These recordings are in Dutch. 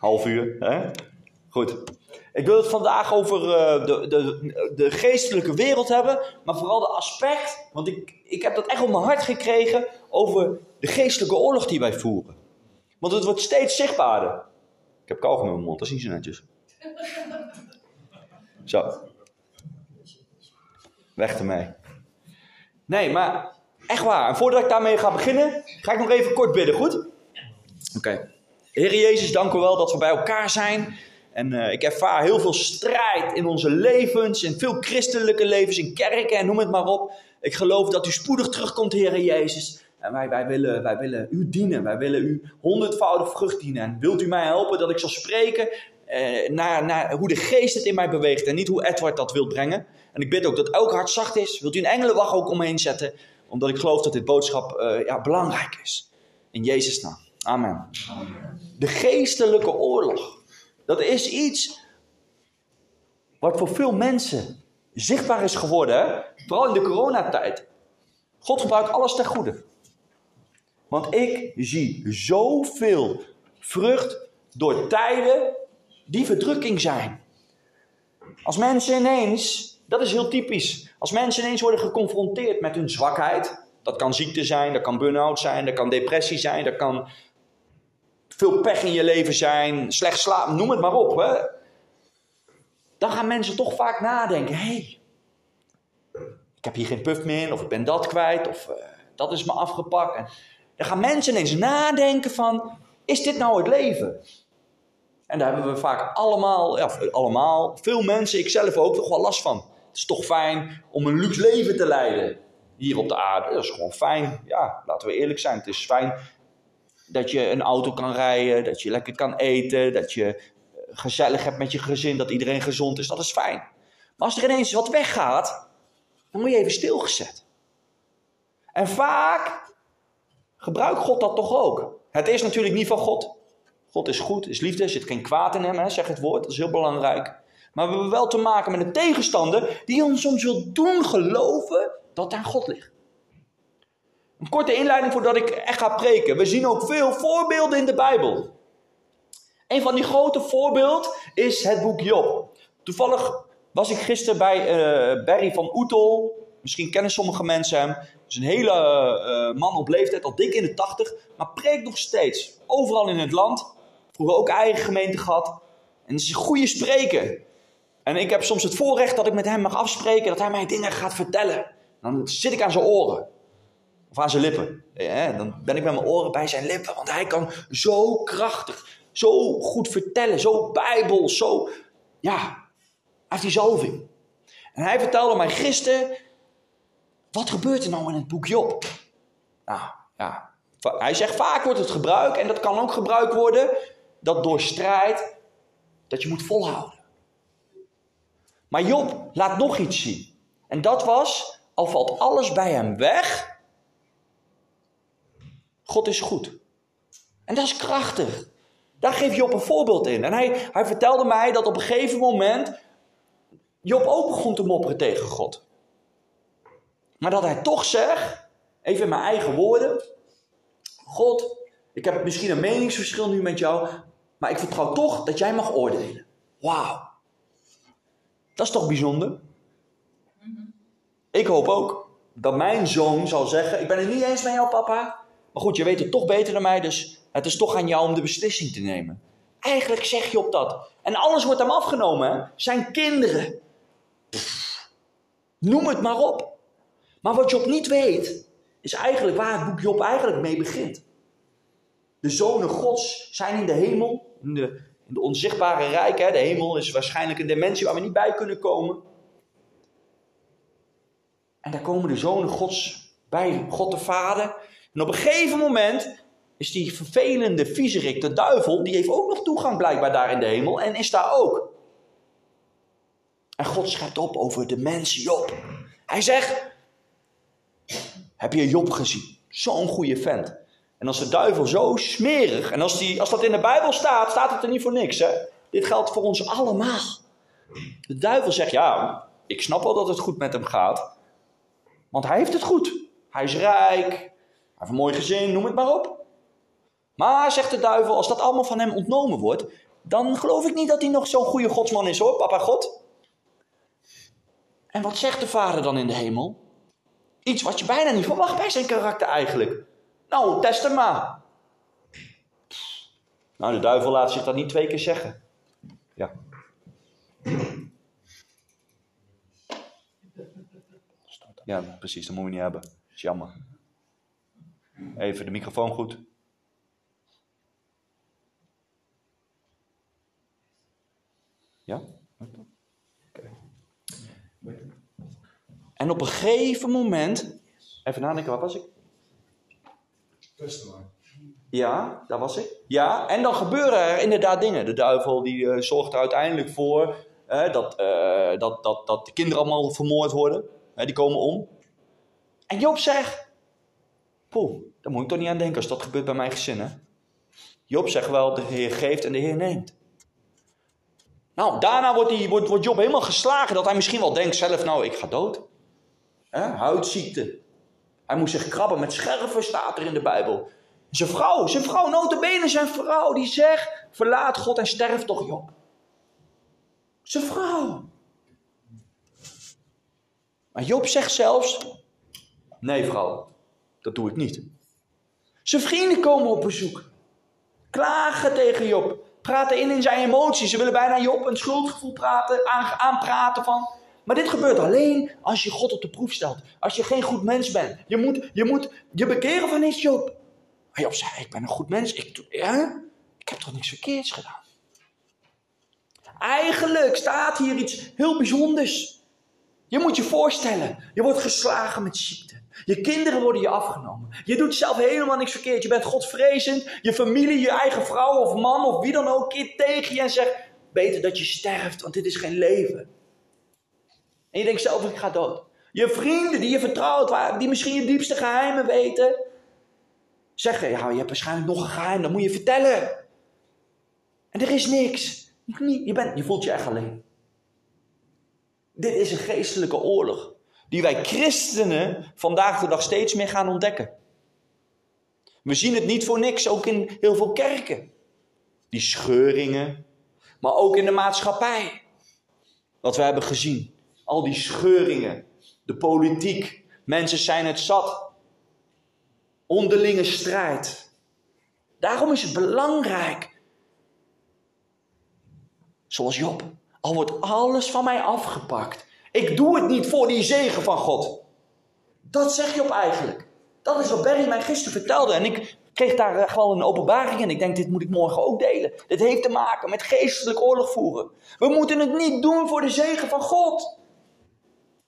Half uur. Hè? Goed. Ik wil het vandaag over uh, de, de, de geestelijke wereld hebben. Maar vooral de aspect. Want ik, ik heb dat echt op mijn hart gekregen. Over de geestelijke oorlog die wij voeren. Want het wordt steeds zichtbaarder. Ik heb kauwgom in mijn mond. Dat is niet netjes. Zo. Weg ermee. Nee, maar echt waar. En voordat ik daarmee ga beginnen. Ga ik nog even kort bidden. Goed? Oké. Heer Jezus, dank u wel dat we bij elkaar zijn. En uh, ik ervaar heel veel strijd in onze levens, in veel christelijke levens, in kerken en noem het maar op. Ik geloof dat u spoedig terugkomt, Heer Jezus. En wij, wij, willen, wij willen u dienen, wij willen u honderdvoudig vrucht dienen. En wilt u mij helpen dat ik zal spreken eh, naar, naar hoe de geest het in mij beweegt en niet hoe Edward dat wil brengen. En ik bid ook dat elk hart zacht is. Wilt u een engelenwacht ook omheen zetten, omdat ik geloof dat dit boodschap uh, ja, belangrijk is. In Jezus' naam. Amen. De geestelijke oorlog. Dat is iets wat voor veel mensen zichtbaar is geworden. Vooral in de coronatijd. God gebruikt alles ten goede. Want ik zie zoveel vrucht door tijden die verdrukking zijn. Als mensen ineens, dat is heel typisch, als mensen ineens worden geconfronteerd met hun zwakheid, dat kan ziekte zijn, dat kan burn-out zijn, dat kan depressie zijn, dat kan veel pech in je leven zijn, slecht slapen, noem het maar op. Hè? Dan gaan mensen toch vaak nadenken: hé, hey, ik heb hier geen puff meer, of ik ben dat kwijt, of uh, dat is me afgepakt. En dan gaan mensen ineens nadenken: van, is dit nou het leven? En daar hebben we vaak allemaal, ja, allemaal, veel mensen, ik zelf ook, toch wel last van. Het is toch fijn om een luxe leven te leiden hier op de aarde. Dat is gewoon fijn. Ja, laten we eerlijk zijn. Het is fijn dat je een auto kan rijden, dat je lekker kan eten, dat je eh, gezellig hebt met je gezin, dat iedereen gezond is. Dat is fijn. Maar als er ineens wat weggaat, dan word je even stilgezet. En vaak gebruikt God dat toch ook. Het is natuurlijk niet van God. God is goed, is liefde, er zit geen kwaad in hem, hè, zeg het woord, dat is heel belangrijk. Maar we hebben wel te maken met een tegenstander die ons soms wil doen geloven dat aan God ligt. Een korte inleiding voordat ik echt ga preken. We zien ook veel voorbeelden in de Bijbel. Een van die grote voorbeelden is het boek Job. Toevallig was ik gisteren bij uh, Barry van Oetel. Misschien kennen sommige mensen hem. Is een hele uh, man op leeftijd, al dik in de tachtig. Maar preekt nog steeds. Overal in het land. Vroeger ook eigen gemeente gehad. En het is een goede spreker. En ik heb soms het voorrecht dat ik met hem mag afspreken. Dat hij mij dingen gaat vertellen. Dan zit ik aan zijn oren. Of aan zijn lippen. Dan ben ik met mijn oren bij zijn lippen. Want hij kan zo krachtig, zo goed vertellen, zo bijbel, zo... Ja, hij heeft die zalving. En hij vertelde mij gisteren... Wat gebeurt er nou in het boek Job? Nou, ja. Hij zegt vaak wordt het gebruikt. En dat kan ook gebruikt worden. Dat door strijd... Dat je moet volhouden. Maar Job laat nog iets zien. En dat was... Al valt alles bij hem weg God is goed. En dat is krachtig. Daar geeft Job een voorbeeld in. En hij, hij vertelde mij dat op een gegeven moment Job ook begon te mopperen tegen God. Maar dat hij toch zegt, even in mijn eigen woorden: God, ik heb misschien een meningsverschil nu met jou, maar ik vertrouw toch dat jij mag oordelen. Wauw. Dat is toch bijzonder? Ik hoop ook dat mijn zoon zal zeggen: Ik ben het niet eens met jou, papa. Maar goed, je weet het toch beter dan mij, dus het is toch aan jou om de beslissing te nemen. Eigenlijk zeg je op dat. En alles wordt hem afgenomen? Zijn kinderen. Noem het maar op. Maar wat Job niet weet, is eigenlijk waar het boek Job eigenlijk mee begint. De zonen gods zijn in de hemel, in de, in de onzichtbare rijk. Hè? De hemel is waarschijnlijk een dimensie waar we niet bij kunnen komen. En daar komen de zonen gods bij God de Vader. En op een gegeven moment is die vervelende viezerik, de duivel, die heeft ook nog toegang blijkbaar daar in de hemel en is daar ook. En God schrijft op over de mens Job. Hij zegt, heb je Job gezien? Zo'n goede vent. En als de duivel zo smerig, en als, die, als dat in de Bijbel staat, staat het er niet voor niks. Hè? Dit geldt voor ons allemaal. De duivel zegt, ja, ik snap wel dat het goed met hem gaat. Want hij heeft het goed. Hij is rijk, hij een mooi gezin, noem het maar op. Maar, zegt de duivel, als dat allemaal van hem ontnomen wordt, dan geloof ik niet dat hij nog zo'n goede godsman is hoor, papa God. En wat zegt de vader dan in de hemel? Iets wat je bijna niet verwacht bij zijn karakter eigenlijk. Nou, test hem maar. Nou, de duivel laat zich dat niet twee keer zeggen. Ja. Ja, precies, dat moeten we niet hebben. Dat is jammer. Even de microfoon goed. Ja? Oké. En op een gegeven moment. Even nadenken, waar was ik? Ja, daar was ik. Ja, en dan gebeuren er inderdaad dingen. De duivel die uh, zorgt er uiteindelijk voor uh, dat, uh, dat, dat, dat de kinderen allemaal vermoord worden. die komen om. En Job zegt: Poeh, daar moet ik toch niet aan denken als dat gebeurt bij mijn gezin. Hè? Job zegt wel: De Heer geeft en de Heer neemt. Nou, daarna wordt, die, wordt, wordt Job helemaal geslagen dat hij misschien wel denkt zelf: Nou, ik ga dood. Huidziekte. Hij moest zich krabben met scherven, staat er in de Bijbel. Zijn vrouw, zijn vrouw, notabene zijn vrouw, die zegt, verlaat God en sterf toch Job. Zijn vrouw. Maar Job zegt zelfs, nee vrouw, dat doe ik niet. Zijn vrienden komen op bezoek. Klagen tegen Job. Praten in in zijn emoties. Ze willen bijna Job een schuldgevoel praten, aanpraten van... Maar dit gebeurt alleen als je God op de proef stelt. Als je geen goed mens bent. Je moet je, moet je bekeren van iets, Job. Maar Job zei, ik ben een goed mens. Ik, ja, ik heb toch niks verkeerds gedaan. Eigenlijk staat hier iets heel bijzonders. Je moet je voorstellen, je wordt geslagen met ziekte. Je kinderen worden je afgenomen. Je doet zelf helemaal niks verkeerd. Je bent godvrezend. Je familie, je eigen vrouw of man of wie dan ook keert tegen je en zegt: Beter dat je sterft, want dit is geen leven. En je denkt zelf, ik ga dood. Je vrienden die je vertrouwt, die misschien je diepste geheimen weten, zeggen, ja, je hebt waarschijnlijk nog een geheim, dat moet je vertellen. En er is niks. Je, bent, je voelt je echt alleen. Dit is een geestelijke oorlog, die wij christenen vandaag de dag steeds meer gaan ontdekken. We zien het niet voor niks, ook in heel veel kerken. Die scheuringen, maar ook in de maatschappij. Wat we hebben gezien. Al die scheuringen, de politiek. Mensen zijn het zat. Onderlinge strijd. Daarom is het belangrijk. Zoals Job. Al wordt alles van mij afgepakt. Ik doe het niet voor die zegen van God. Dat zeg Job eigenlijk. Dat is wat Barry mij gisteren vertelde. En ik kreeg daar eh, gewoon een openbaring in. Ik denk, dit moet ik morgen ook delen. Dit heeft te maken met geestelijk oorlog voeren. We moeten het niet doen voor de zegen van God.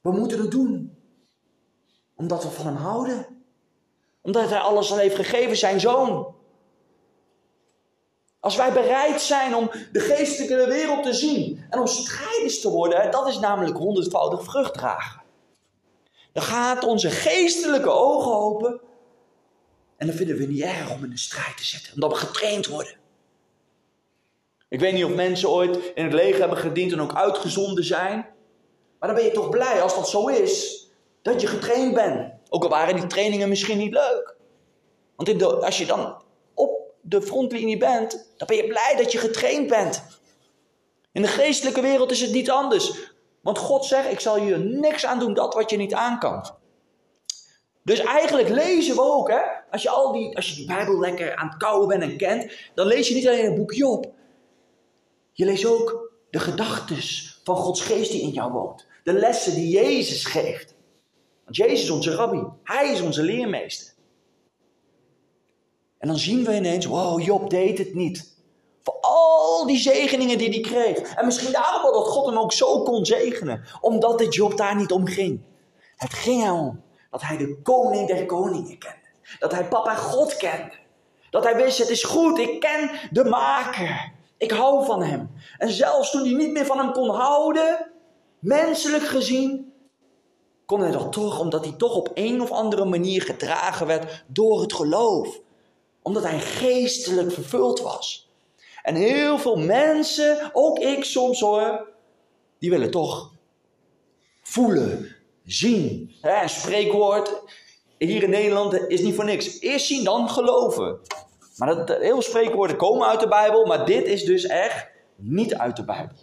We moeten het doen. Omdat we van hem houden. Omdat hij alles al heeft gegeven, zijn zoon. Als wij bereid zijn om de geestelijke wereld te zien en om strijders te worden, dat is namelijk honderdvoudig vrucht dragen. Dan gaat onze geestelijke ogen open en dan vinden we het niet erg om in de strijd te zetten, omdat we getraind worden. Ik weet niet of mensen ooit in het leger hebben gediend en ook uitgezonden zijn. Maar dan ben je toch blij als dat zo is, dat je getraind bent. Ook al waren die trainingen misschien niet leuk. Want als je dan de frontlinie bent, dan ben je blij dat je getraind bent. In de geestelijke wereld is het niet anders. Want God zegt, ik zal je niks aan doen, dat wat je niet aan kan. Dus eigenlijk lezen we ook, hè, als je, al die, als je die Bijbel lekker aan het kouwen bent en kent, dan lees je niet alleen een boekje op. Je leest ook de gedachtes van Gods geest die in jou woont. De lessen die Jezus geeft. Want Jezus is onze rabbi. Hij is onze leermeester. En dan zien we ineens, wow, Job deed het niet. Voor al die zegeningen die hij kreeg. En misschien daarom wel dat God hem ook zo kon zegenen. Omdat het Job daar niet om ging. Het ging erom dat hij de koning der koningen kende. Dat hij papa God kende. Dat hij wist, het is goed, ik ken de maker. Ik hou van hem. En zelfs toen hij niet meer van hem kon houden, menselijk gezien, kon hij dat toch, omdat hij toch op een of andere manier gedragen werd door het geloof. Omdat hij geestelijk vervuld was. En heel veel mensen, ook ik soms hoor, die willen toch voelen, zien. Een spreekwoord hier in Nederland is niet voor niks. Eerst zien, dan geloven. Maar dat, heel spreekwoorden komen uit de Bijbel, maar dit is dus echt niet uit de Bijbel.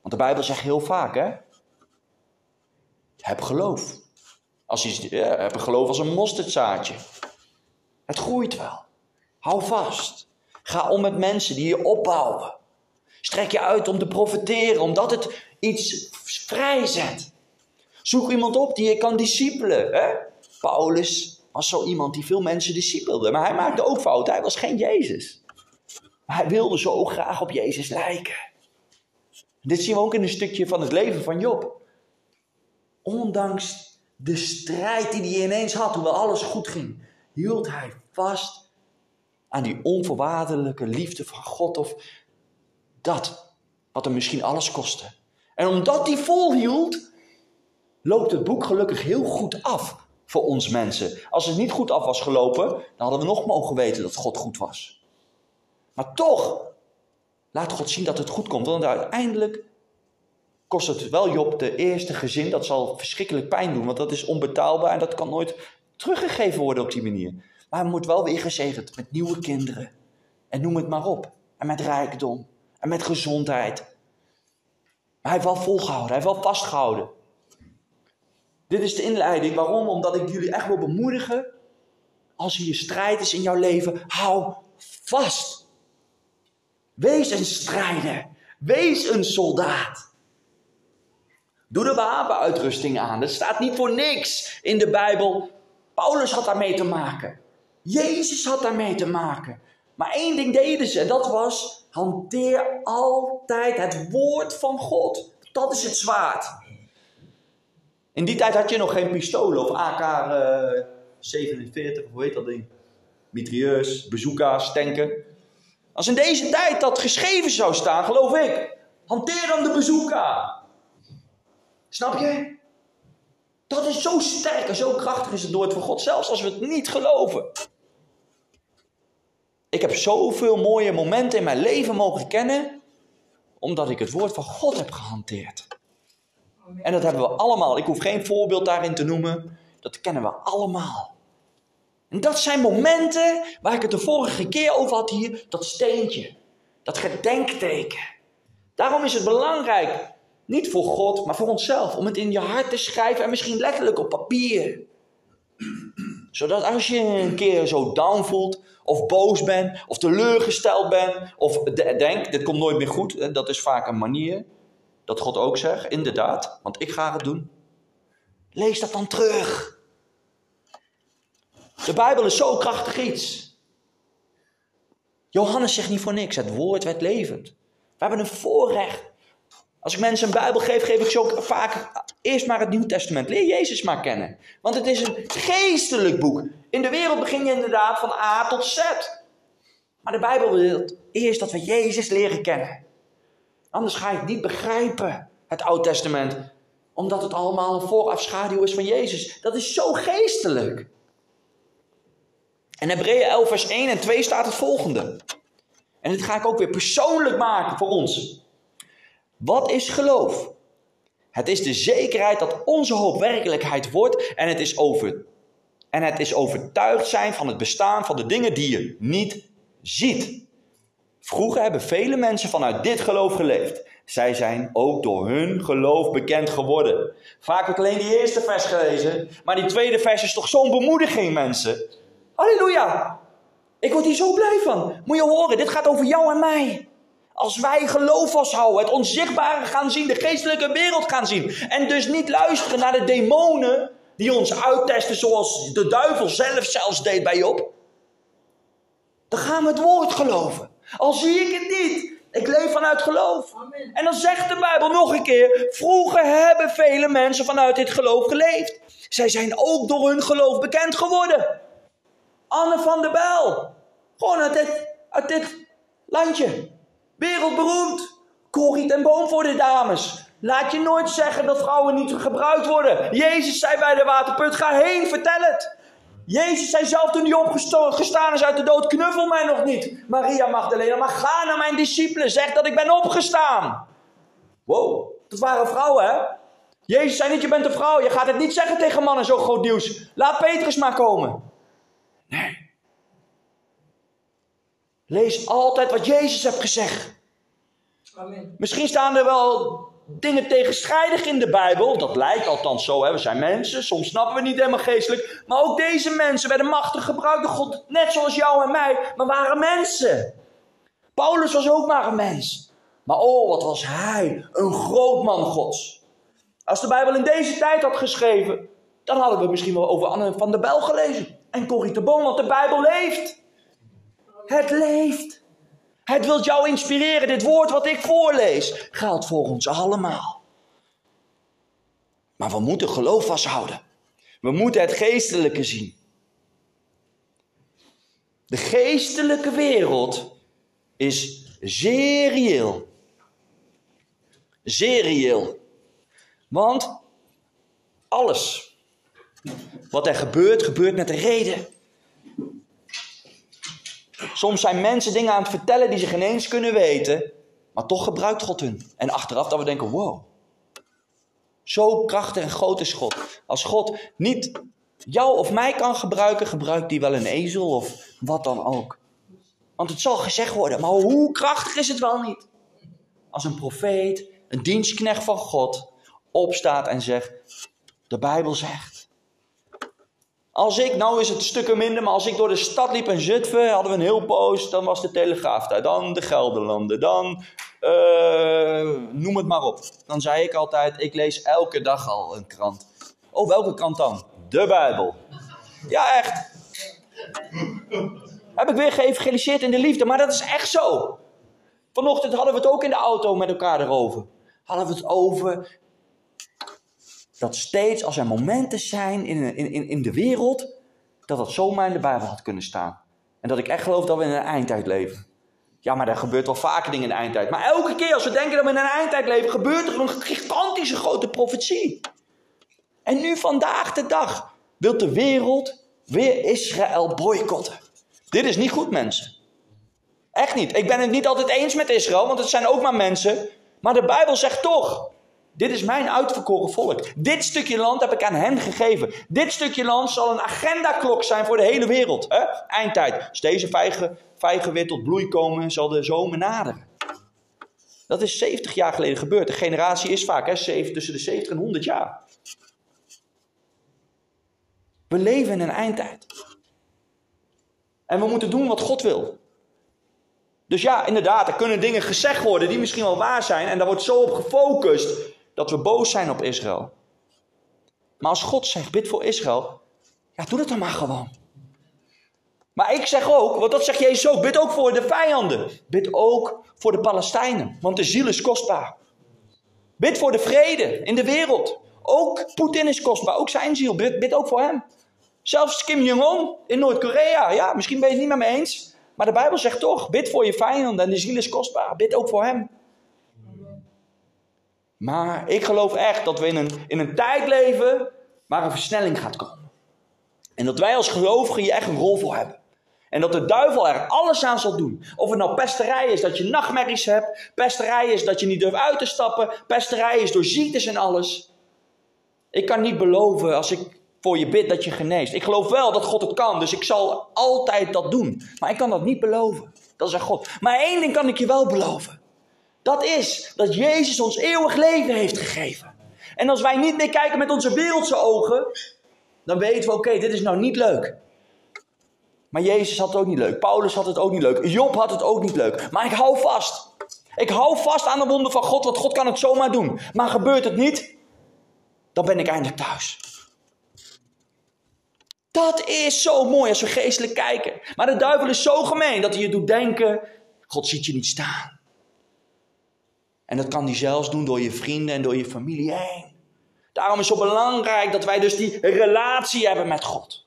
Want de Bijbel zegt heel vaak, hè? Heb geloof. Als je, ja, heb geloof als een mosterdzaadje. Het groeit wel. Hou vast. Ga om met mensen die je opbouwen. Strek je uit om te profiteren, omdat het iets vrijzet. Zoek iemand op die je kan discipelen. Hè? Paulus was zo iemand die veel mensen discipelde. Maar hij maakte ook fouten. Hij was geen Jezus. Maar hij wilde zo graag op Jezus lijken. Dit zien we ook in een stukje van het leven van Job. Ondanks de strijd die hij ineens had, hoewel alles goed ging, hield hij vast aan die onvoorwaardelijke liefde van God of dat wat hem misschien alles kostte. En omdat hij volhield, loopt het boek gelukkig heel goed af voor ons mensen. Als het niet goed af was gelopen, dan hadden we nog mogen weten dat God goed was. Maar toch laat God zien dat het goed komt. Want uiteindelijk kost het wel Job de eerste gezin. Dat zal verschrikkelijk pijn doen, want dat is onbetaalbaar en dat kan nooit teruggegeven worden op die manier. Maar hij moet wel weer gezegend met nieuwe kinderen. En noem het maar op. En met rijkdom. En met gezondheid. Maar hij heeft wel volgehouden. Hij heeft wel vastgehouden. Dit is de inleiding. Waarom? Omdat ik jullie echt wil bemoedigen. Als hier strijd is in jouw leven, hou vast. Wees een strijder. Wees een soldaat. Doe de wapenuitrusting aan. Dat staat niet voor niks in de Bijbel. Paulus had daarmee te maken. Jezus had daarmee te maken. Maar één ding deden ze, dat was: hanteer altijd het woord van God. Dat is het zwaard. In die tijd had je nog geen pistolen of AK-47, hoe heet dat ding? Mitrailleurs, bazooka's, tanken. Als in deze tijd dat geschreven zou staan, geloof ik, hanteer dan de bazooka. Snap je? Dat is zo sterk en zo krachtig is het woord van God, zelfs als we het niet geloven. Ik heb zoveel mooie momenten in mijn leven mogen kennen, omdat ik het woord van God heb gehanteerd. En dat hebben we allemaal. Ik hoef geen voorbeeld daarin te noemen. Dat kennen we allemaal. En dat zijn momenten waar ik het de vorige keer over had hier. Dat steentje. Dat gedenkteken. Daarom is het belangrijk. Niet voor God, maar voor onszelf. Om het in je hart te schrijven en misschien letterlijk op papier. Zodat als je een keer zo down voelt, of boos bent, of teleurgesteld bent, of denk, dit komt nooit meer goed. Dat is vaak een manier dat God ook zegt, inderdaad, want ik ga het doen. Lees dat dan terug. De Bijbel is zo krachtig iets. Johannes zegt niet voor niks, het woord werd levend. We hebben een voorrecht. Als ik mensen een Bijbel geef, geef ik ze ook vaak eerst maar het Nieuw Testament. Leer Jezus maar kennen. Want het is een geestelijk boek. In de wereld begin je inderdaad van A tot Z. Maar de Bijbel wil eerst dat we Jezus leren kennen. Anders ga je niet begrijpen, het Oud Testament. Omdat het allemaal een voorafschaduw is van Jezus. Dat is zo geestelijk. En Hebreeën 11 vers 1 en 2 staat het volgende. En dit ga ik ook weer persoonlijk maken voor ons. Wat is geloof? Het is de zekerheid dat onze hoop werkelijkheid wordt en het is over en het is overtuigd zijn van het bestaan van de dingen die je niet ziet. Vroeger hebben vele mensen vanuit dit geloof geleefd. Zij zijn ook door hun geloof bekend geworden. Vaak heb ik alleen die eerste vers gelezen, maar die tweede vers is toch zo'n bemoediging, mensen. Halleluja! Ik word hier zo blij van. Moet je horen, dit gaat over jou en mij. Als wij geloof vasthouden, het onzichtbare gaan zien, de geestelijke wereld gaan zien. En dus niet luisteren naar de demonen die ons uittesten zoals de duivel zelf zelfs deed bij Job. Dan gaan we het woord geloven. Al zie ik het niet. Ik leef vanuit geloof. En dan zegt de Bijbel nog een keer: Vroeger hebben vele mensen vanuit dit geloof geleefd. Zij zijn ook door hun geloof bekend geworden. Anne van der Bijl. Gewoon uit dit, uit dit landje. Wereldberoemd. Corrie ten Boom voor de dames. Laat je nooit zeggen dat vrouwen niet gebruikt worden. Jezus zei bij de waterput, ga heen, vertel het. Jezus zei zelf toen hij opgestaan is uit de dood, knuffel mij nog niet. Maria Magdalena, maar ga naar mijn discipelen, zeg dat ik ben opgestaan. Wow, dat waren vrouwen hè. Jezus zei niet, je bent een vrouw. Je gaat het niet zeggen tegen mannen, zo groot nieuws. Laat Petrus maar komen. Nee. Lees altijd wat Jezus heeft gezegd. Amen. Misschien staan er wel dingen tegenstrijdig in de Bijbel. Dat lijkt althans zo. Hè? We zijn mensen. Soms snappen we niet helemaal geestelijk. Maar ook deze mensen werden machtig gebruikt door God. Net zoals jou en mij. Maar waren mensen. Paulus was ook maar een mens. Maar oh, wat was hij. Een groot man gods. Als de Bijbel in deze tijd had geschreven. Dan hadden we misschien wel over Anne van der Bel gelezen. En Corrie de Boom. Want de Bijbel leeft. Het leeft. Het wilt jou inspireren. Dit woord wat ik voorlees geldt voor ons allemaal. Maar we moeten geloof vasthouden. We moeten het geestelijke zien. De geestelijke wereld is zeer reëel. Zeer reëel. Want alles wat er gebeurt, gebeurt met een reden. Soms zijn mensen dingen aan het vertellen die ze geen eens kunnen weten, maar toch gebruikt God hun. En achteraf dat we denken, wow, zo krachtig en groot is God. Als God niet jou of mij kan gebruiken, gebruikt hij wel een ezel of wat dan ook. Want het zal gezegd worden, maar hoe krachtig is het wel niet? Als een profeet, een dienstknecht van God, opstaat en zegt, de Bijbel zegt. Als ik, nou is het stukken minder, maar als ik door de stad liep in Zutphen, hadden we een heel poos, dan was de Telegraaf daar. Dan de Gelderlanden, dan uh, noem het maar op. Dan zei ik altijd, ik lees elke dag al een krant. Oh, welke krant dan? De Bijbel. Ja, echt. Heb ik weer geëvangeliseerd in de liefde, maar dat is echt zo. Vanochtend hadden we het ook in de auto met elkaar erover. Hadden we het over dat steeds als er momenten zijn in, in, in de wereld, dat dat zomaar in de Bijbel had kunnen staan. En dat ik echt geloof dat we in een eindtijd leven. Ja, maar er gebeurt wel vaker dingen in de eindtijd. Maar elke keer als we denken dat we in een eindtijd leven, gebeurt er een gigantische grote profetie. En nu vandaag de dag wil de wereld weer Israël boycotten. Dit is niet goed, mensen. Echt niet. Ik ben het niet altijd eens met Israël, want het zijn ook maar mensen. Maar de Bijbel zegt toch: dit is mijn uitverkoren volk. Dit stukje land heb ik aan hen gegeven. Dit stukje land zal een agendaklok zijn voor de hele wereld. Hè? Eindtijd. Als deze vijgen, vijgen weer tot bloei komen, zal de zomer naderen. Dat is 70 jaar geleden gebeurd. De generatie is vaak hè, tussen de 70 en 100 jaar. We leven in een eindtijd. En we moeten doen wat God wil. Dus ja, inderdaad, er kunnen dingen gezegd worden die misschien wel waar zijn. En daar wordt zo op gefocust dat we boos zijn op Israël. Maar als God zegt, bid voor Israël, ja, doe dat dan maar gewoon. Maar ik zeg ook, want dat zegt Jezus ook, bid ook voor de vijanden. Bid ook voor de Palestijnen, want de ziel is kostbaar. Bid voor de vrede in de wereld. Ook Poetin is kostbaar, ook zijn ziel. Bid, bid ook voor hem. Zelfs Kim Jong-un in Noord-Korea. Ja, misschien ben je het niet met me eens. Maar de Bijbel zegt toch, bid voor je vijanden en de ziel is kostbaar. Bid ook voor hem. Maar ik geloof echt dat we in een, in een tijd leven waar een versnelling gaat komen. En dat wij als gelovigen hier echt een rol voor hebben. En dat de duivel er alles aan zal doen. Of het nou pesterij is dat je nachtmerries hebt. Pesterij is dat je niet durft uit te stappen. Pesterij is door ziektes en alles. Ik kan niet beloven als ik voor je bid dat je geneest. Ik geloof wel dat God het kan. Dus ik zal altijd dat doen. Maar ik kan dat niet beloven. Dat is God. Maar één ding kan ik je wel beloven. Dat is dat Jezus ons eeuwig leven heeft gegeven. En als wij niet meer kijken met onze wereldse ogen, dan weten we: oké, dit is nou niet leuk. Maar Jezus had het ook niet leuk. Paulus had het ook niet leuk. Job had het ook niet leuk. Maar ik hou vast. Ik hou vast aan de wonden van God, want God kan het zomaar doen. Maar gebeurt het niet, dan ben ik eindelijk thuis. Dat is zo mooi als we geestelijk kijken. Maar de duivel is zo gemeen dat hij je doet denken: God ziet je niet staan. En dat kan hij zelfs doen door je vrienden en door je familie heen. Daarom is het zo belangrijk dat wij dus die relatie hebben met God.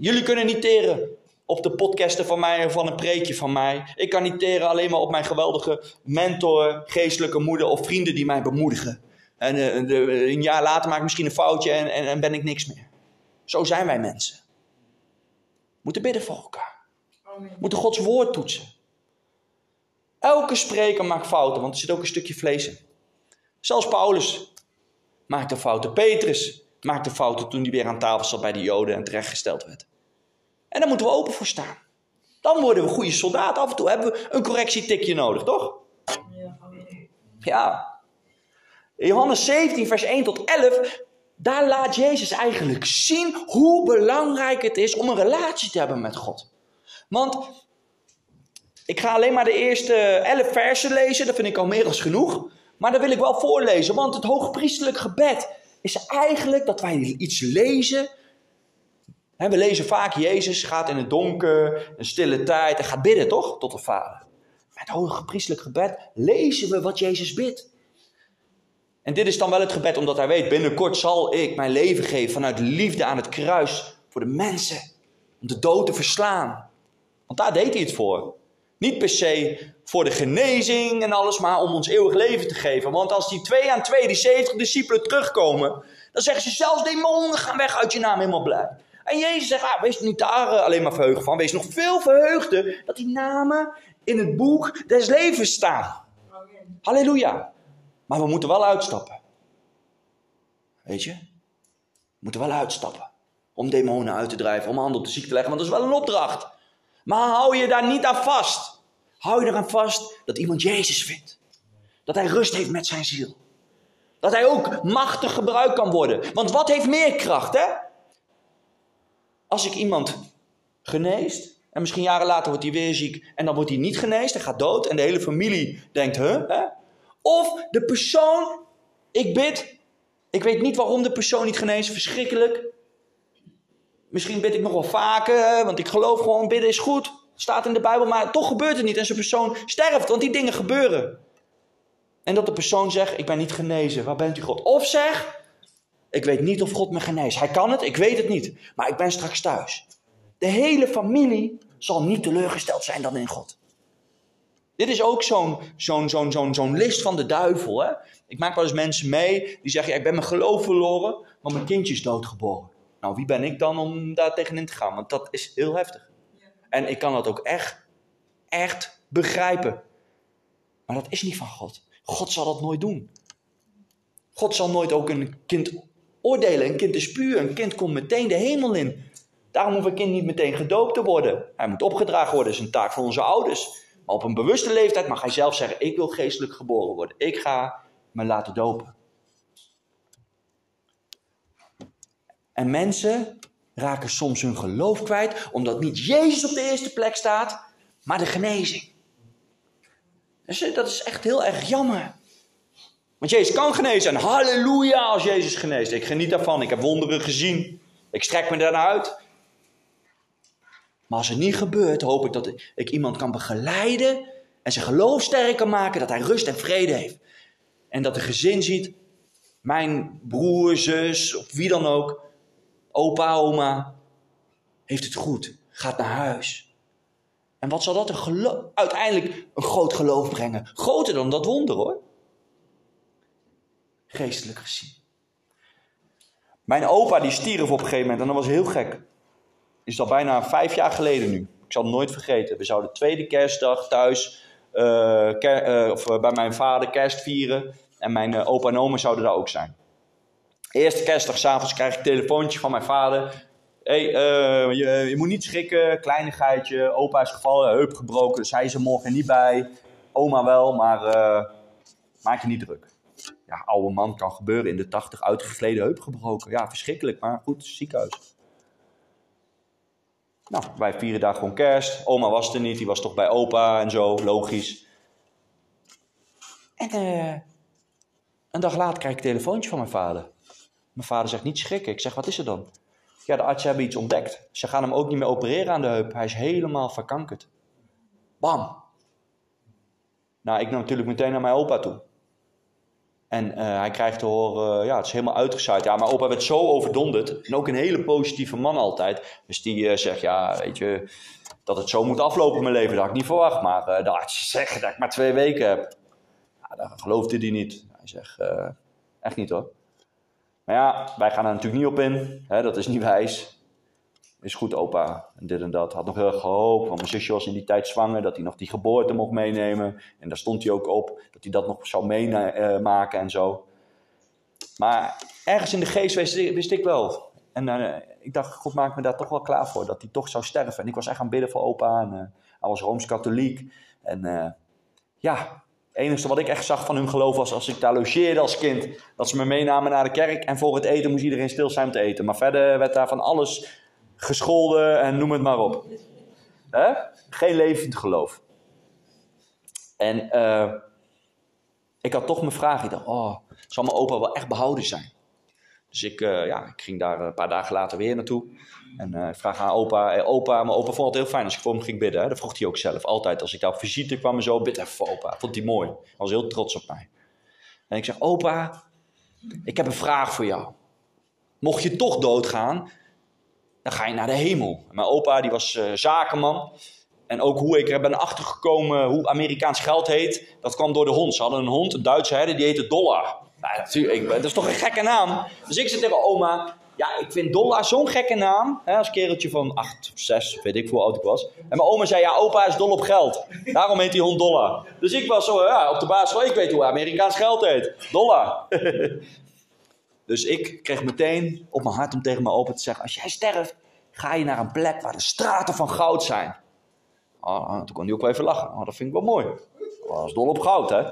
Jullie kunnen niet teren op de podcasten van mij of van een preekje van mij. Ik kan niet teren alleen maar op mijn geweldige mentor, geestelijke moeder of vrienden die mij bemoedigen. En eh, de- een jaar later maak ik misschien een foutje en, en, en ben ik niks meer. Zo zijn wij mensen. We moeten bidden voor elkaar. We moeten Gods woord toetsen. Elke spreker maakt fouten, want er zit ook een stukje vlees in. Zelfs Paulus maakte fouten. Petrus maakte fouten toen hij weer aan tafel zat bij de Joden en terechtgesteld werd. En daar moeten we open voor staan. Dan worden we goede soldaten. Af en toe hebben we een correctietikje nodig, toch? Ja. Johannes 17, vers 1 tot 11, daar laat Jezus eigenlijk zien hoe belangrijk het is om een relatie te hebben met God. Want ik ga alleen maar de eerste 11 versen lezen, dat vind ik al meer dan genoeg. Maar dat wil ik wel voorlezen, want het hoogpriestelijk gebed is eigenlijk dat wij iets lezen. We lezen vaak, Jezus gaat in het donker, een stille tijd en gaat bidden, toch? Tot de Vader. Met het hoogpriestelijk gebed lezen we wat Jezus bidt. En dit is dan wel het gebed omdat hij weet, binnenkort zal ik mijn leven geven vanuit liefde aan het kruis voor de mensen. Om de dood te verslaan. Want daar deed hij het voor. Niet per se voor de genezing en alles, maar om ons eeuwig leven te geven. Want als die twee aan twee, die 70 discipelen terugkomen, dan zeggen ze zelfs demonen gaan weg uit je naam, helemaal blij. En Jezus zegt, ah, wees niet daar eh, alleen maar verheugd van, wees nog veel verheugder dat die namen in het boek des levens staan. Halleluja. Maar we moeten wel uitstappen. Weet je? We moeten wel uitstappen. Om demonen uit te drijven, om handen op de ziek te leggen, want dat is wel een opdracht. Maar hou je daar niet aan vast. Hou je eraan vast dat iemand Jezus vindt. Dat hij rust heeft met zijn ziel. Dat hij ook machtig gebruikt kan worden. Want wat heeft meer kracht, hè? Als ik iemand geneest, en misschien jaren later wordt hij weer ziek, en dan wordt hij niet geneest, hij gaat dood, en de hele familie denkt? Hè? Of de persoon, ik bid, ik weet niet waarom de persoon niet geneest, verschrikkelijk. Misschien bid ik nog wel vaker, want ik geloof gewoon, bidden is goed. Staat in de Bijbel, maar toch gebeurt het niet. En zo'n persoon sterft, want die dingen gebeuren. En dat de persoon zegt, ik ben niet genezen, waar bent u God? Of zeg, ik weet niet of God me geneest. Hij kan het, ik weet het niet, maar ik ben straks thuis. De hele familie zal niet teleurgesteld zijn dan in God. Dit is ook zo'n zo'n zo'n zo'n zo'n list van de duivel. Hè? Ik maak wel eens mensen mee die zeggen, ik ben mijn geloof verloren, want mijn kindje is doodgeboren. Nou, wie ben ik dan om daar tegenin te gaan? Want dat is heel heftig. En ik kan dat ook echt, echt begrijpen. Maar dat is niet van God. God zal dat nooit doen. God zal nooit ook een kind oordelen. Een kind is puur. Een kind komt meteen de hemel in. Daarom hoeft een kind niet meteen gedoopt te worden. Hij moet opgedragen worden. Dat is een taak van onze ouders. Maar op een bewuste leeftijd mag hij zelf zeggen: Ik wil geestelijk geboren worden. Ik ga me laten dopen. En mensen raken soms hun geloof kwijt, omdat niet Jezus op de eerste plek staat, maar de genezing. Dus dat is echt heel erg jammer. Want Jezus kan genezen en halleluja als Jezus geneest. Ik geniet daarvan, ik heb wonderen gezien. Ik strek me daarna uit. Maar als het niet gebeurt, hoop ik dat ik iemand kan begeleiden en zijn geloof sterk kan maken, dat hij rust en vrede heeft. En dat de gezin ziet, mijn broer, zus of wie dan ook, opa, oma, heeft het goed, gaat naar huis. En wat zal dat een uiteindelijk een groot geloof brengen? Groter dan dat wonder hoor. Geestelijk gezien. Mijn opa die stierf op een gegeven moment en dat was heel gek. Is al bijna vijf jaar geleden nu. Ik zal het nooit vergeten. We zouden de tweede kerstdag thuis eh, eh, of, eh, bij mijn vader kerst vieren. En mijn opa en oma zouden daar ook zijn. Eerste kerstdag s'avonds krijg ik een telefoontje van mijn vader. Hey, eh, je, je moet niet schrikken, kleinigheidje. Opa is gevallen, heup gebroken, dus hij is er morgen niet bij. Oma wel, maar eh, maak je niet druk. Ja, oude man kan gebeuren in de 80, uitgegleden heup gebroken. Ja, verschrikkelijk, maar goed, ziekenhuis. Nou, wij vieren daar gewoon kerst. Oma was er niet, die was toch bij opa en zo, logisch. En eh, een dag later krijg ik een telefoontje van mijn vader. Mijn vader zegt niet schrikken. Ik zeg, wat is er dan? Ja, de artsen hebben iets ontdekt. Ze gaan hem ook niet meer opereren aan de heup. Hij is helemaal verkankerd. Bam. Nou, ik nam natuurlijk meteen naar mijn opa toe. En eh, hij krijgt te horen, ja, het is helemaal uitgezaaid. Ja, maar opa werd zo overdonderd. En ook een hele positieve man altijd. Dus die uh, zegt, ja, weet je, dat het zo moet aflopen in mijn leven, dat had ik niet verwacht. Maar de arts zegt dat ik maar twee weken heb. Ja, dat geloofde hij niet. Hij zegt, echt niet hoor. Maar ja, wij gaan er natuurlijk niet op in. Hè, dat is niet wijs. Is goed, opa. En dit en dat. Had nog heel erg gehoopt. Want mijn zusje was in die tijd zwanger. Dat hij nog die geboorte mocht meenemen. En daar stond hij ook op. Dat hij dat nog zou meemaken en zo. Maar ergens in de geest wist, ik wel. En uh, ik dacht, God maakt me daar toch wel klaar voor. Dat hij toch zou sterven. En ik was echt aan bidden voor opa. En uh, hij was Rooms-Katholiek. En uh, ja, het enige wat ik echt zag van hun geloof was als ik daar logeerde als kind. Dat ze me meenamen naar de kerk. En voor het eten moest iedereen stil zijn om te eten. Maar verder werd daar van alles gescholden en noem het maar op. Geen levend geloof. En uh, ik had toch mijn vraag. Ik dacht, oh, zal mijn opa wel echt behouden zijn? Dus ik, uh, ja, ik ging daar een paar dagen later weer naartoe. En uh, ik vraag aan opa. Hey, opa, mijn opa vond het heel fijn als ik voor hem ging bidden. Hè? Dat vroeg hij ook zelf. Altijd als ik daar visite kwam en zo, bid even voor opa. Vond hij mooi. Hij was heel trots op mij. En ik zeg, opa, ik heb een vraag voor jou. Mocht je toch doodgaan, dan ga je naar de hemel. Mijn opa die was zakenman. En ook hoe ik er ben achtergekomen hoe Amerikaans geld heet, dat kwam door de hond. Ze hadden een hond, een Duitse herder, die heette Dollar. Nou, natuurlijk, dat is toch een gekke naam. Dus ik zei tegen oma, ja, ik vind Dollar zo'n gekke naam. Hè, als kereltje van 8, 6, weet ik hoe oud ik was. En mijn oma zei, ja, opa is dol op geld. Daarom heet die hond Dollar. Dus ik was zo, ja, op de basis ik weet hoe Amerikaans geld heet. Dollar. Dus ik kreeg meteen op mijn hart om tegen mijn opa te zeggen: Als jij sterft, ga je naar een plek waar de straten van goud zijn. Oh, toen kon hij ook wel even lachen. Oh, dat vind ik wel mooi. Oh, is dol op goud, hè?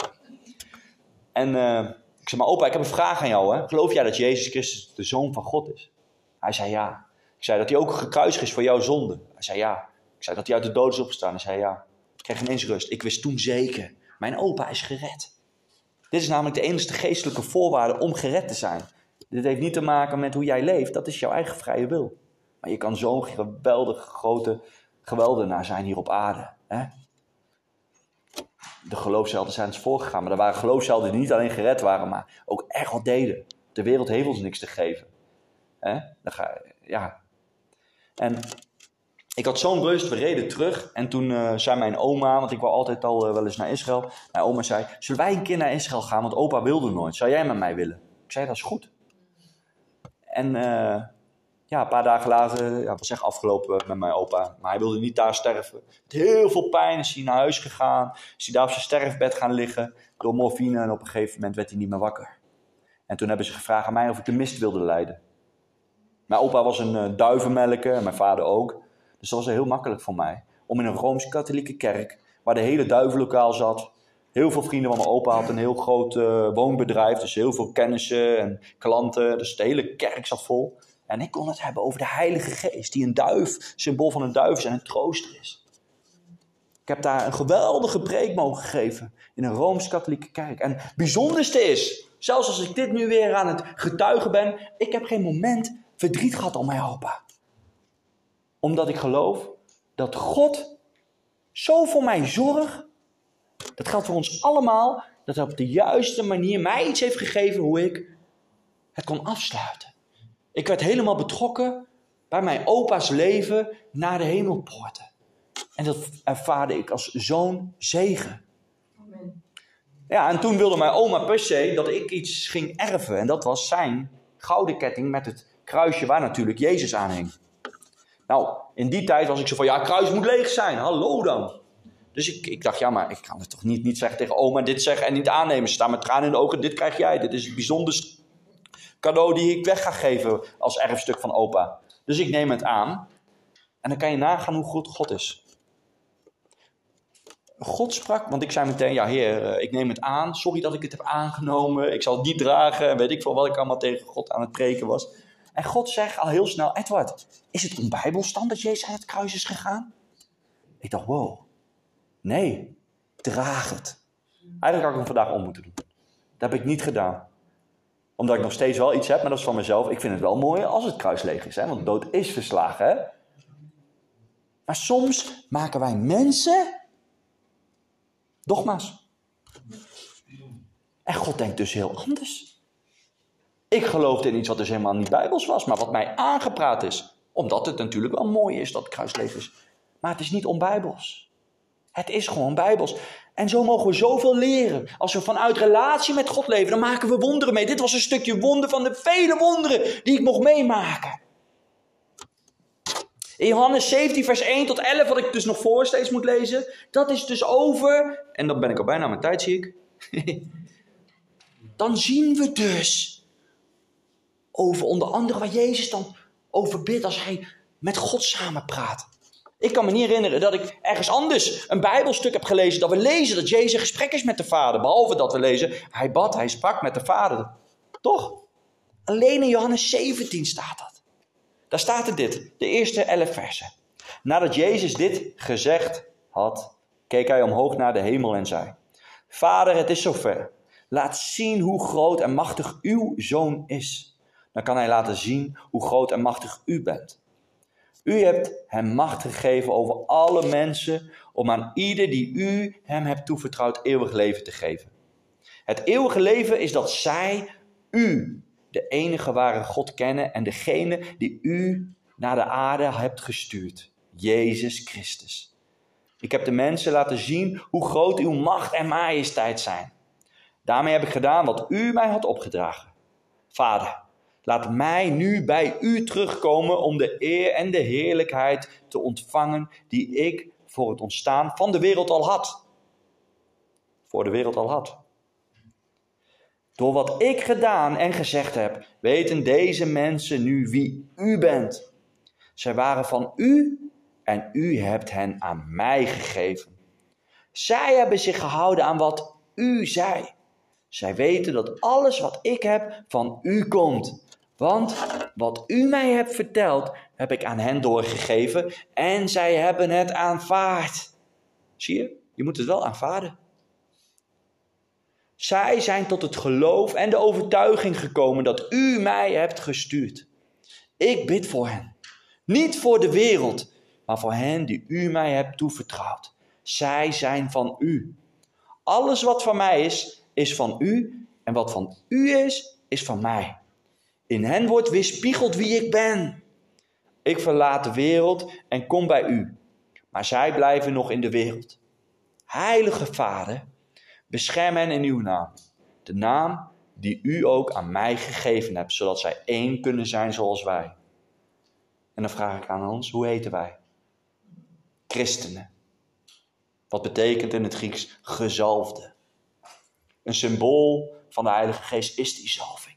En uh, ik zei: Maar opa, ik heb een vraag aan jou. Hè? Geloof jij dat Jezus Christus de zoon van God is? Hij zei ja. Ik zei dat hij ook gekruisigd is voor jouw zonde. Hij zei ja. Ik zei dat hij uit de dood is opgestaan. Hij zei ja. Ik kreeg ineens rust. Ik wist toen zeker: Mijn opa is gered. Dit is namelijk de enige geestelijke voorwaarde om gered te zijn. Dit heeft niet te maken met hoe jij leeft, dat is jouw eigen vrije wil. Maar je kan zo'n geweldig grote geweldenaar zijn hier op aarde. Hè? De geloofshelden zijn eens voorgegaan, maar er waren geloofshelden die niet alleen gered waren, maar ook echt wat deden. De wereld heeft ons niks te geven. Hè? Dan ga, ja. En ik had zo'n rust, we reden terug. En toen uh, zei mijn oma, want ik wou altijd al uh, wel eens naar Israël. Mijn oma zei, zullen wij een keer naar Israël gaan? Want opa wilde nooit. Zou jij met mij willen? Ik zei, dat is goed. En uh, ja, een paar dagen later ja, was echt afgelopen met mijn opa. Maar hij wilde niet daar sterven. Met heel veel pijn is hij naar huis gegaan. Is hij daar op zijn sterfbed gaan liggen door morfine. En op een gegeven moment werd hij niet meer wakker. En toen hebben ze gevraagd aan mij of ik de mist wilde leiden. Mijn opa was een uh, duivenmelker en mijn vader ook. Dus dat was heel makkelijk voor mij. Om in een Rooms-Katholieke kerk, waar de hele duivenlokaal zat, heel veel vrienden van mijn opa had een heel groot uh, woonbedrijf. Dus heel veel kennissen en klanten. Dus de hele kerk zat vol. En ik kon het hebben over de Heilige Geest, die een duif, symbool van een duif is en een trooster is. Ik heb daar een geweldige preek mogen geven in een Rooms-Katholieke kerk. En het bijzonderste is, zelfs als ik dit nu weer aan het getuigen ben, ik heb geen moment verdriet gehad om mijn opa. Omdat ik geloof dat God zo voor mij zorgt dat geldt voor ons allemaal, dat hij op de juiste manier mij iets heeft gegeven hoe ik het kon afsluiten. Ik werd helemaal betrokken bij mijn opa's leven naar de hemelpoorten. En dat ervaarde ik als zo'n zegen. Ja, en toen wilde mijn oma per se dat ik iets ging erven. En dat was zijn gouden ketting met het kruisje waar natuurlijk Jezus aan hing. Nou, in die tijd was ik zo van, ja, kruis moet leeg zijn. Hallo dan. Dus ik, ik dacht, ja, maar ik kan het toch niet, niet zeggen tegen oma dit zeggen en niet aannemen. Ze staan met tranen in de ogen, dit krijg jij. Dit is het bijzonder cadeau die ik weg ga geven als erfstuk van opa. Dus ik neem het aan. En dan kan je nagaan hoe goed God is. God sprak, want ik zei meteen, ja heer, eh, ik neem het aan. Sorry dat ik het heb aangenomen. Ik zal het niet dragen. En weet ik veel wat ik allemaal tegen God aan het preken was. En God zegt al heel snel, Edward, is het onbijbelstand dat Jezus aan het kruis is gegaan? Ik dacht, wow. Nee, draag het. Eigenlijk had ik hem vandaag om moeten doen. Dat heb ik niet gedaan. Omdat ik nog steeds wel iets heb, maar dat is van mezelf. Ik vind het wel mooi als het kruis leeg is. Hè? Want dood is verslagen. Hè? Maar soms maken wij mensen dogma's. En God denkt dus heel anders. Ik geloofde in iets wat dus helemaal niet bijbels was, maar wat mij aangepraat is. Omdat het natuurlijk wel mooi is dat kruisleven is. Maar het is niet onbijbels. Het is gewoon bijbels. En zo mogen we zoveel leren. Als we vanuit relatie met God leven, dan maken we wonderen mee. Dit was een stukje wonder van de vele wonderen die ik mocht meemaken. In Johannes 17, vers 1 tot 11, wat ik dus nog voor steeds moet lezen, dat is dus over, en dan ben ik al bijna aan mijn tijd, zie ik. dan zien we dus over onder andere waar Jezus dan over bidt als hij met God samen praat. Ik kan me niet herinneren dat ik ergens anders een Bijbelstuk heb gelezen dat we lezen dat Jezus gesprek is met de Vader. Behalve dat we lezen, hij bad, hij sprak met de Vader. Toch? Alleen in Johannes 17 staat dat. Daar staat er dit, de eerste elf versen. Nadat Jezus dit gezegd had, keek hij omhoog naar de hemel en zei: Vader, het is zover. Laat zien hoe groot en machtig uw zoon is. Dan kan hij laten zien hoe groot en machtig u bent. U hebt hem macht gegeven over alle mensen om aan ieder die u hem hebt toevertrouwd eeuwig leven te geven. Het eeuwige leven is dat zij u, de enige ware God, kennen en degene die u naar de aarde hebt gestuurd, Jezus Christus. Ik heb de mensen laten zien hoe groot uw macht en majesteit zijn. Daarmee heb ik gedaan wat u mij had opgedragen. Vader, Laat mij nu bij u terugkomen om de eer en de heerlijkheid te ontvangen die ik voor het ontstaan van de wereld al had. Voor de wereld al had. Door wat ik gedaan en gezegd heb, weten deze mensen nu wie u bent. Zij waren van u en u hebt hen aan mij gegeven. Zij hebben zich gehouden aan wat u zei. Zij weten dat alles wat ik heb van u komt. Want wat u mij hebt verteld, heb ik aan hen doorgegeven en zij hebben het aanvaard. Zie je? Je moet het wel aanvaarden. Zij zijn tot het geloof en de overtuiging gekomen dat u mij hebt gestuurd. Ik bid voor hen. Niet voor de wereld, maar voor hen die u mij hebt toevertrouwd. Zij zijn van u. Alles wat van mij is, is van u. En wat van u is, is van mij. In hen wordt weerspiegeld wie ik ben. Ik verlaat de wereld en kom bij u, maar zij blijven nog in de wereld. Heilige Vader, bescherm hen in uw naam, de naam die u ook aan mij gegeven hebt, zodat zij één kunnen zijn zoals wij. En dan vraag ik aan ons, hoe heten wij? Christenen. Wat betekent in het Grieks gezalfde? Een symbool van de Heilige Geest is die zalving.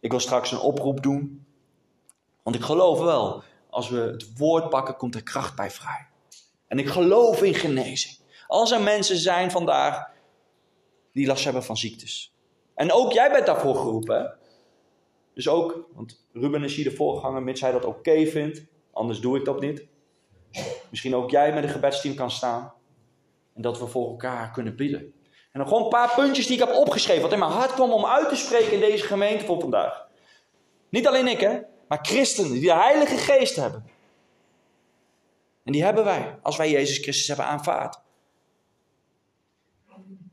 Ik wil straks een oproep doen. Want ik geloof wel, als we het woord pakken, komt er kracht bij vrij. En ik geloof in genezing. Als er mensen zijn vandaag die last hebben van ziektes. En ook jij bent daarvoor geroepen. Dus ook, want Ruben is hier de voorganger, mits hij dat oké vindt. Anders doe ik dat niet. Misschien ook jij met een gebedsteam kan staan. En dat we voor elkaar kunnen bidden. En dan gewoon een paar puntjes die ik heb opgeschreven, wat in mijn hart kwam om uit te spreken in deze gemeente voor vandaag. Niet alleen ik, hè, maar christenen die de Heilige Geest hebben. En die hebben wij als wij Jezus Christus hebben aanvaard.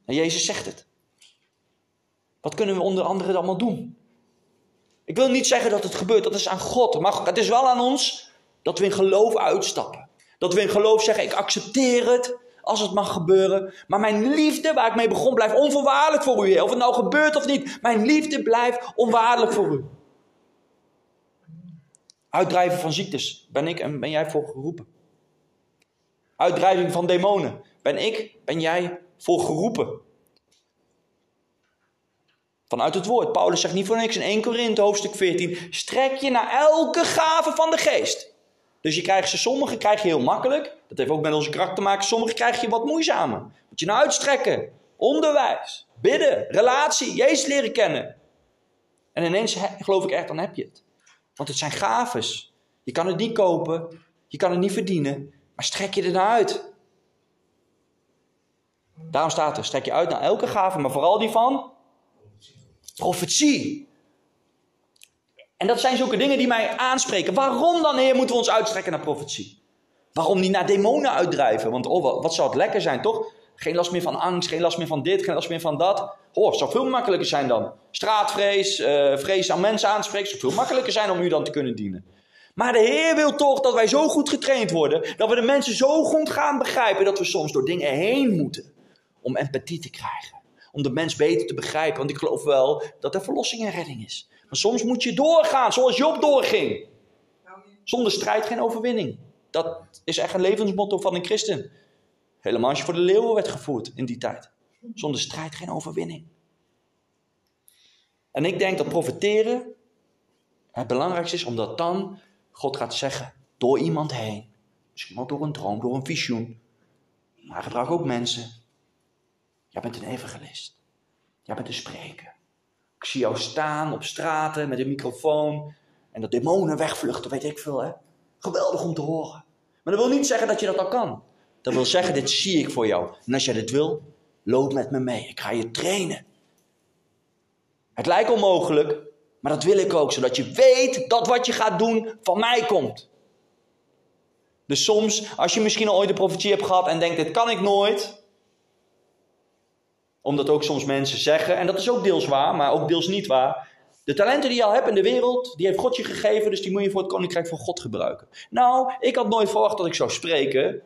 En Jezus zegt het. Wat kunnen we onder andere allemaal doen? Ik wil niet zeggen dat het gebeurt, dat is aan God. Maar het is wel aan ons dat we in geloof uitstappen. Dat we in geloof zeggen: Ik accepteer het als het mag gebeuren. Maar mijn liefde, waar ik mee begon, blijft onvoorwaardelijk voor u, Heer. Of het nou gebeurt of niet, mijn liefde blijft onwaardelijk voor u. Uitdrijven van ziektes, ben ik en ben jij voor geroepen. Uitdrijving van demonen, ben ik, ben jij voor geroepen. Vanuit het woord. Paulus zegt niet voor niks in 1 Korinthe hoofdstuk 14. Strek je naar elke gave van de geest. Dus je krijgt ze, sommige krijg je heel makkelijk. Dat heeft ook met onze kracht te maken. Sommige krijg je wat moeizamer. Moet je naar uitstrekken. Onderwijs. Bidden. Relatie. Jezus leren kennen. En ineens geloof ik echt, dan heb je het. Want het zijn gaves. Je kan het niet kopen. Je kan het niet verdienen. Maar strek je er naar uit. Daarom staat er, strek je uit naar elke gave, maar vooral die van profetie. En dat zijn zulke dingen die mij aanspreken. Waarom dan, Heer, moeten we ons uitstrekken naar profetie? Waarom niet naar demonen uitdrijven? Want oh, wat, zou het lekker zijn, toch? Geen last meer van angst, geen last meer van dit, geen last meer van dat. Oh, het zou veel makkelijker zijn dan. Straatvrees, uh, vrees aan mensen aanspreken, zou veel makkelijker zijn om u dan te kunnen dienen. Maar de Heer wil toch dat wij zo goed getraind worden, dat we de mensen zo goed gaan begrijpen dat we soms door dingen heen moeten om empathie te krijgen. Om de mens beter te begrijpen, want ik geloof wel dat er verlossing en redding is. Soms moet je doorgaan, zoals Job doorging. Zonder strijd geen overwinning. Dat is echt een levensmotto van een christen. Helemaal als je voor de leeuwen werd gevoerd in die tijd. Zonder strijd geen overwinning. En ik denk dat profiteren het belangrijkste is, omdat dan God gaat zeggen door iemand heen. Misschien wel door een droom, door een visioen. Maar gebruik ook mensen. Jij bent een evangelist. Jij bent een spreker. Ik zie jou staan op straten met een microfoon. En dat demonen wegvluchten, weet ik veel hè. Geweldig om te horen. Maar dat wil niet zeggen dat je dat al kan. Dat wil zeggen, dit zie ik voor jou. En als jij dit wil, loop met me mee. Ik ga je trainen. Het lijkt onmogelijk, maar dat wil ik ook, zodat je weet dat wat je gaat doen van mij komt. Dus soms, als je misschien al ooit een profetie hebt gehad en denkt, dit kan ik nooit. Omdat ook soms mensen zeggen, en dat is ook deels waar, maar ook deels niet waar. De talenten die je al hebt in de wereld, die heeft God je gegeven, dus die moet je voor het koninkrijk van God gebruiken. Nou, ik had nooit verwacht dat ik zou spreken.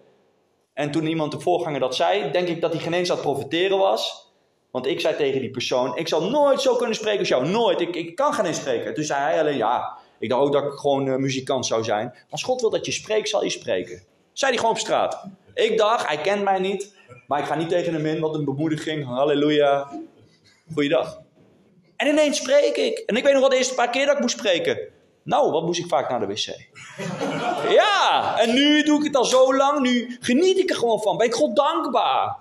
En toen iemand de voorganger dat zei, denk ik dat hij geen eens aan het profiteren was. Want ik zei tegen die persoon, ik zal nooit zo kunnen spreken als jou. Nooit, ik, ik kan geen spreken. Toen zei hij alleen, ja, ik dacht ook dat ik gewoon uh, muzikant zou zijn. Als God wil dat je spreekt, zal je spreken. Zei hij gewoon op straat. Ik dacht, hij kent mij niet. Maar ik ga niet tegen hem in, wat een bemoediging. Halleluja. Goeiedag. En ineens spreek ik. En ik weet nog wel de eerste paar keer dat ik moest spreken. Nou, wat moest ik vaak naar de wc? Ja, en nu doe ik het al zo lang. Nu geniet ik er gewoon van. Ben ik God dankbaar.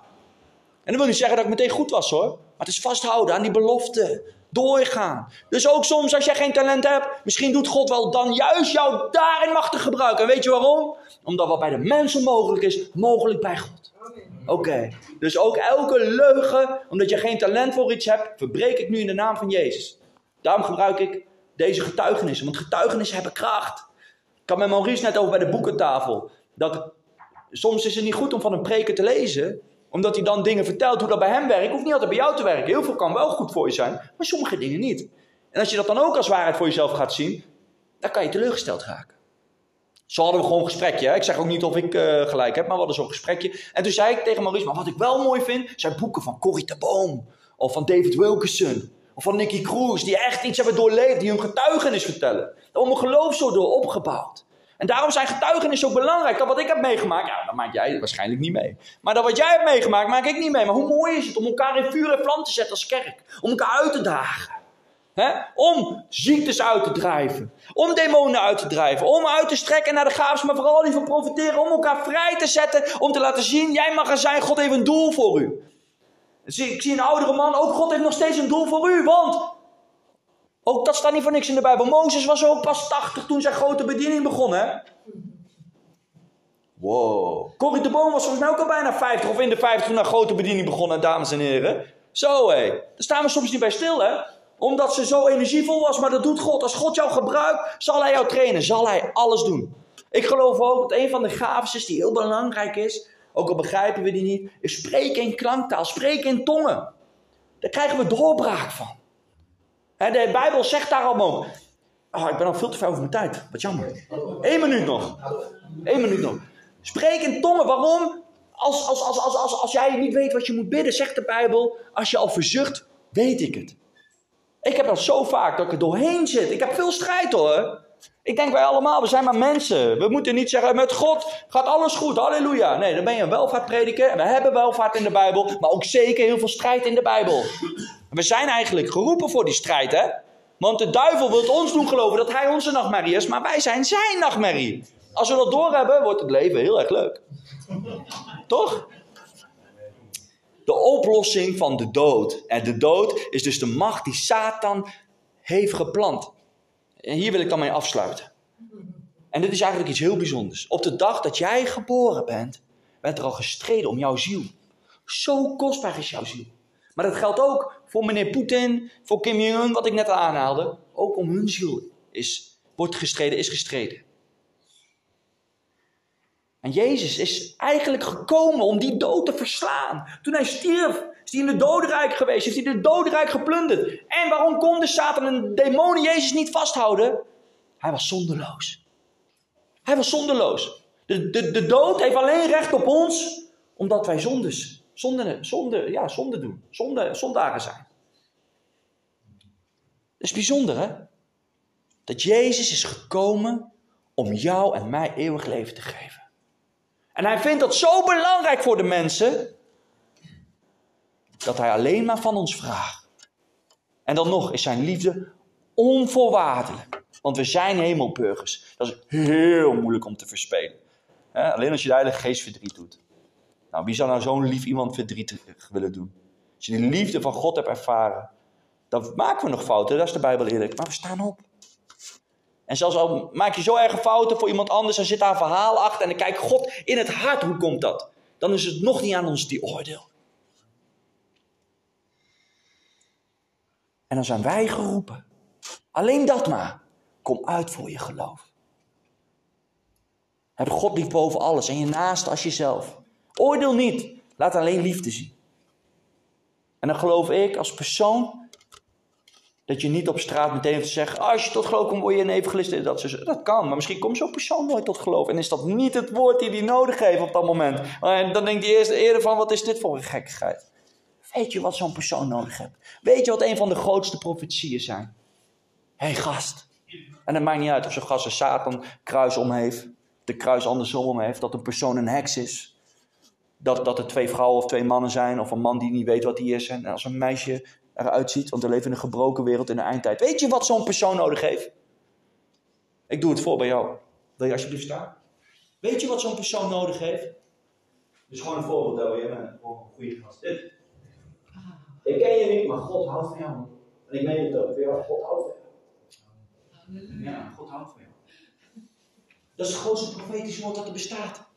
En dat wil niet zeggen dat ik meteen goed was hoor. Maar het is vasthouden aan die belofte. Doorgaan. Dus ook soms als jij geen talent hebt, misschien doet God wel dan juist jou daarin machtig gebruiken. En weet je waarom? Omdat wat bij de mensen mogelijk is, mogelijk bij God. Oké. Dus ook elke leugen, omdat je geen talent voor iets hebt, verbreek ik nu in de naam van Jezus. Daarom gebruik ik deze getuigenissen. Want getuigenissen hebben kracht. Ik had met Maurice net over bij de boekentafel. Dat soms is het niet goed om van een preker te lezen. Omdat hij dan dingen vertelt hoe dat bij hem werkt. Hoeft niet altijd bij jou te werken. Heel veel kan wel goed voor je zijn. Maar sommige dingen niet. En als je dat dan ook als waarheid voor jezelf gaat zien. Dan kan je teleurgesteld raken. Zo hadden we gewoon een gesprekje. Hè? Ik zeg ook niet of ik uh, gelijk heb, maar we hadden zo'n gesprekje. En toen zei ik tegen Maurice, maar wat ik wel mooi vind, zijn boeken van Corrie de Boom. Of van David Wilkerson. Of van Nicky Cruz, die echt iets hebben doorleefd, die hun getuigenis vertellen. Daar mijn geloof zo door opgebouwd. En daarom zijn getuigenissen ook belangrijk. Dat wat ik heb meegemaakt, ja, dat maak jij waarschijnlijk niet mee. Maar dat wat jij hebt meegemaakt, maak ik niet mee. Maar hoe mooi is het om elkaar in vuur en vlam te zetten als kerk? Om elkaar uit te dagen. Om ziektes uit te drijven. Om demonen uit te drijven. Om uit te strekken naar de gaafs, maar vooral die van profiteren. Om elkaar vrij te zetten. Om te laten zien, jij mag er zijn, God heeft een doel voor u. Ik zie een oudere man, ook God heeft nog steeds een doel voor u, want ook dat staat niet voor niks in de Bijbel. Mozes was ook pas 80 toen zijn grote bediening begon, hè? Wow. Corrie de Boom was volgens mij ook al bijna 50 of in de 50 toen haar grote bediening begon, dames en heren. Zo hé. Daar staan we soms niet bij stil, hè? Omdat ze zo energievol was, maar dat doet God. Als God jou gebruikt, zal hij jou trainen, zal hij alles doen. Ik geloof ook dat een van de gaven is die heel belangrijk is, ook al begrijpen we die niet, is spreken in klanktaal, spreken in tongen. Daar krijgen we doorbraak van. De Bijbel zegt daar allemaal. Oh, ik ben al veel te ver over mijn tijd. Wat jammer. Eén minuut nog. Eén minuut nog. Spreek in tongen. Waarom? Als, als, als, als, als, als jij niet weet wat je moet bidden, zegt de Bijbel. Als je al verzucht, weet ik het. Ik heb dat zo vaak dat ik er doorheen zit. Ik heb veel strijd hoor. Ik denk wij allemaal, we zijn maar mensen. We moeten niet zeggen, met God gaat alles goed, halleluja. Nee, dan ben je een welvaartprediker. En we hebben welvaart in de Bijbel, maar ook zeker heel veel strijd in de Bijbel. we zijn eigenlijk geroepen voor die strijd, hè. Want de duivel wil ons doen geloven dat hij onze nachtmerrie is, maar wij zijn zijn nachtmerrie. Als we dat doorhebben, wordt het leven heel erg leuk. Toch? De oplossing van de dood. En de dood is dus de macht die Satan heeft geplant. En hier wil ik dan mee afsluiten. En dit is eigenlijk iets heel bijzonders. Op de dag dat jij geboren bent, werd er al gestreden om jouw ziel. Zo kostbaar is jouw ziel. Maar dat geldt ook voor meneer Poetin, voor Kim Jong-un, wat ik net aanhaalde. Ook om hun ziel is, wordt gestreden, is gestreden. En Jezus is eigenlijk gekomen om die dood te verslaan. Toen hij stierf, is hij in het dodenrijk geweest, heeft hij het dodenrijk geplunderd. En waarom konden Satan en demonen Jezus niet vasthouden? Hij was zonderloos. Hij was zonderloos. De, de, de dood heeft alleen recht op ons, omdat wij zondes, zonde, zonde, ja, zonde doen. Zonde, zondagen zijn. Dat is bijzonder, hè? Dat Jezus is gekomen om jou en mij eeuwig leven te geven. En hij vindt dat zo belangrijk voor de mensen, dat hij alleen maar van ons vraagt. En dan nog is zijn liefde onvoorwaardelijk. Want we zijn hemelburgers. Dat is heel moeilijk om te verspelen. alleen als je de Heilige Geest verdriet doet. Nou, wie zou nou zo'n lief iemand verdriet willen doen? Als je die liefde van God hebt ervaren, dan maken we nog fouten, dat is de Bijbel eerlijk. Maar we staan op. En zelfs al maak je zo erg fouten voor iemand anders, dan zit daar een verhaal achter en dan kijkt God in het hart, hoe komt dat? Dan is het nog niet aan ons die oordeel. En dan zijn wij geroepen. Alleen dat maar. Kom uit voor je geloof. Heb God lief boven alles en je naast als jezelf. Oordeel niet. Laat alleen liefde zien. En dan geloof ik als persoon dat je niet op straat meteen hoeft te zeggen, als je tot geloof komt, word je een evangelist. Dat, dat kan, maar misschien komt zo'n persoon nooit tot geloof. En is dat niet het woord die hij nodig heeft op dat moment. En dan denkt hij eerst eerder van, wat is dit voor een gekkigheid? Weet je wat zo'n persoon nodig heeft? Weet je wat een van de grootste profetieën zijn? Hé hey, gast. En het maakt niet uit of zo'n gast een Satan kruis om heeft. De kruis andersom om heeft. Dat een persoon een heks is. Dat, dat er twee vrouwen of twee mannen zijn. Of een man die niet weet wat hij is. En als een meisje eruit ziet. Want we leven in een gebroken wereld in de eindtijd. Weet je wat zo'n persoon nodig heeft? Ik doe het voor bij jou. Wil je alsjeblieft staan? Weet je wat zo'n persoon nodig heeft? Dus gewoon een voorbeeld, Del. Je bent een goede gast. Dit. Ik ken je niet, maar God houdt van jou. En ik meen het ook. Ja, God houdt van jou. Ja, God houdt van jou. Dat is het grootste profetische woord dat er bestaat.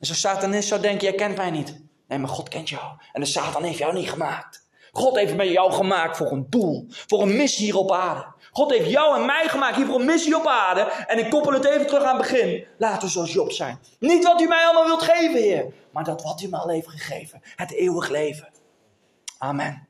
En zo'n satanist zou denken, jij kent mij niet. Nee, maar God kent jou. En de Satan heeft jou niet gemaakt. God heeft met jou gemaakt voor een doel, voor een missie hier op aarde. God heeft jou en mij gemaakt hier voor een missie op aarde. En ik koppel het even terug aan het begin. Laten we zoals Job zijn. Niet wat u mij allemaal wilt geven, Heer. Maar dat wat u mij al heeft gegeven. Het eeuwig leven. Amen.